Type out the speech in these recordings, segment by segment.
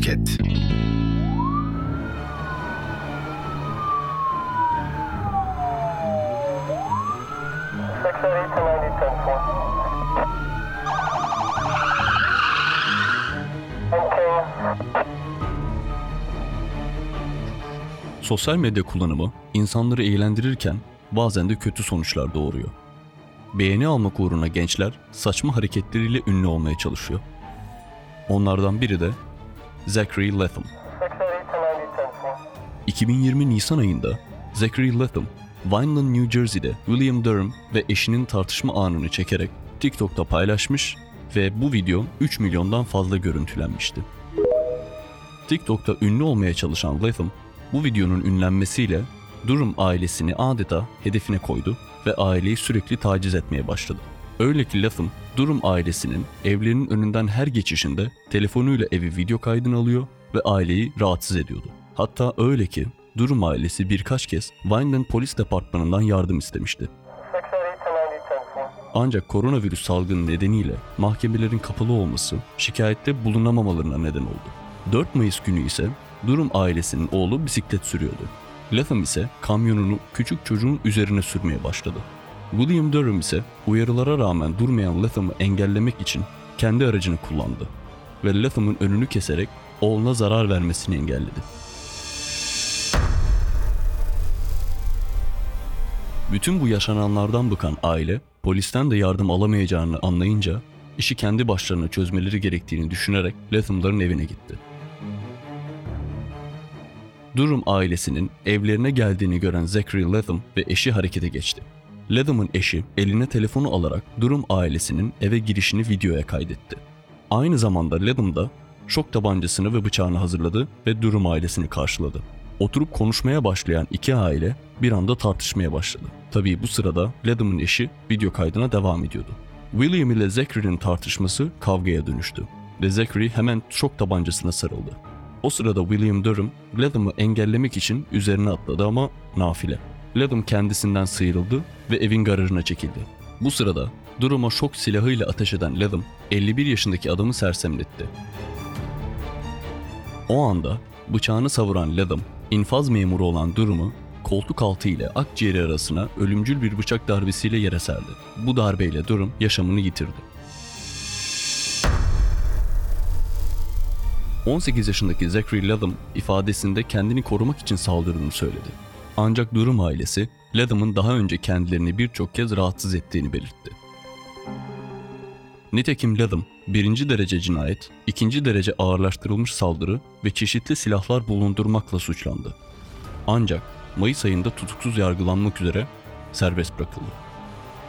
Podcast. Sosyal medya kullanımı insanları eğlendirirken bazen de kötü sonuçlar doğuruyor. Beğeni almak uğruna gençler saçma hareketleriyle ünlü olmaya çalışıyor. Onlardan biri de Zachary Latham. 2020 Nisan ayında Zachary Latham, Vineland, New Jersey'de William Durham ve eşinin tartışma anını çekerek TikTok'ta paylaşmış ve bu video 3 milyondan fazla görüntülenmişti. TikTok'ta ünlü olmaya çalışan Latham, bu videonun ünlenmesiyle Durham ailesini adeta hedefine koydu ve aileyi sürekli taciz etmeye başladı. Öyle ki Latham, Durham ailesinin evlerinin önünden her geçişinde telefonuyla evi video kaydını alıyor ve aileyi rahatsız ediyordu. Hatta öyle ki Durham ailesi birkaç kez Vineland Polis Departmanı'ndan yardım istemişti. Ancak koronavirüs salgını nedeniyle mahkemelerin kapalı olması şikayette bulunamamalarına neden oldu. 4 Mayıs günü ise Durum ailesinin oğlu bisiklet sürüyordu. Latham ise kamyonunu küçük çocuğun üzerine sürmeye başladı. William Durham ise uyarılara rağmen durmayan Latham'ı engellemek için kendi aracını kullandı ve Latham'ın önünü keserek oğluna zarar vermesini engelledi. Bütün bu yaşananlardan bıkan aile, polisten de yardım alamayacağını anlayınca işi kendi başlarına çözmeleri gerektiğini düşünerek Latham'ların evine gitti. Durham ailesinin evlerine geldiğini gören Zachary Latham ve eşi harekete geçti. Latham'ın eşi eline telefonu alarak Durham ailesinin eve girişini videoya kaydetti. Aynı zamanda Latham da şok tabancasını ve bıçağını hazırladı ve Durham ailesini karşıladı. Oturup konuşmaya başlayan iki aile bir anda tartışmaya başladı. Tabii bu sırada Latham'ın eşi video kaydına devam ediyordu. William ile Zachary'nin tartışması kavgaya dönüştü ve Zachary hemen şok tabancasına sarıldı. O sırada William Durham, Latham'ı engellemek için üzerine atladı ama nafile. Latham kendisinden sıyrıldı ve evin garajına çekildi. Bu sırada Durham'a şok silahıyla ateş eden Latham, 51 yaşındaki adamı sersemletti. O anda bıçağını savuran Latham, infaz memuru olan Durham'ı koltuk altı ile akciğeri arasına ölümcül bir bıçak darbesiyle yere serdi. Bu darbeyle Durham yaşamını yitirdi. 18 yaşındaki Zachary Latham ifadesinde kendini korumak için saldırdığını söyledi. Ancak durum ailesi Latham'ın daha önce kendilerini birçok kez rahatsız ettiğini belirtti. Nitekim Latham, birinci derece cinayet, ikinci derece ağırlaştırılmış saldırı ve çeşitli silahlar bulundurmakla suçlandı. Ancak Mayıs ayında tutuksuz yargılanmak üzere serbest bırakıldı.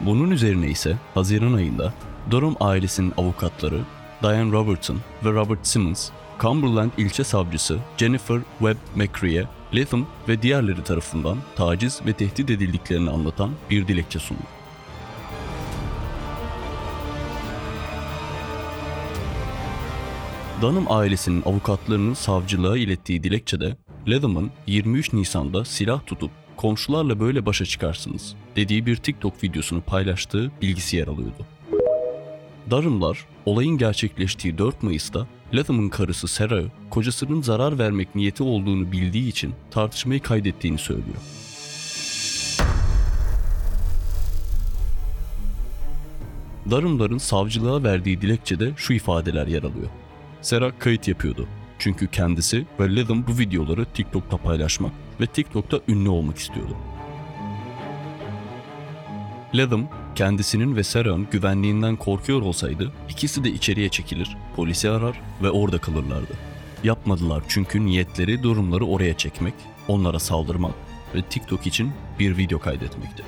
Bunun üzerine ise Haziran ayında Durham ailesinin avukatları Diane Robertson ve Robert Simmons Cumberland ilçe savcısı Jennifer Webb McCree'ye Latham ve diğerleri tarafından taciz ve tehdit edildiklerini anlatan bir dilekçe sundu. Dunham ailesinin avukatlarının savcılığa ilettiği dilekçede Latham'ın 23 Nisan'da silah tutup komşularla böyle başa çıkarsınız dediği bir TikTok videosunu paylaştığı bilgisi yer alıyordu. Darımlar olayın gerçekleştiği 4 Mayıs'ta Latham'ın karısı Sarah, kocasının zarar vermek niyeti olduğunu bildiği için tartışmayı kaydettiğini söylüyor. Darımların savcılığa verdiği dilekçede şu ifadeler yer alıyor. Sarah kayıt yapıyordu. Çünkü kendisi ve Latham bu videoları TikTok'ta paylaşmak ve TikTok'ta ünlü olmak istiyordu. Latham, kendisinin ve Sarah'ın güvenliğinden korkuyor olsaydı ikisi de içeriye çekilir, polisi arar ve orada kalırlardı. Yapmadılar çünkü niyetleri durumları oraya çekmek, onlara saldırmak ve TikTok için bir video kaydetmekti.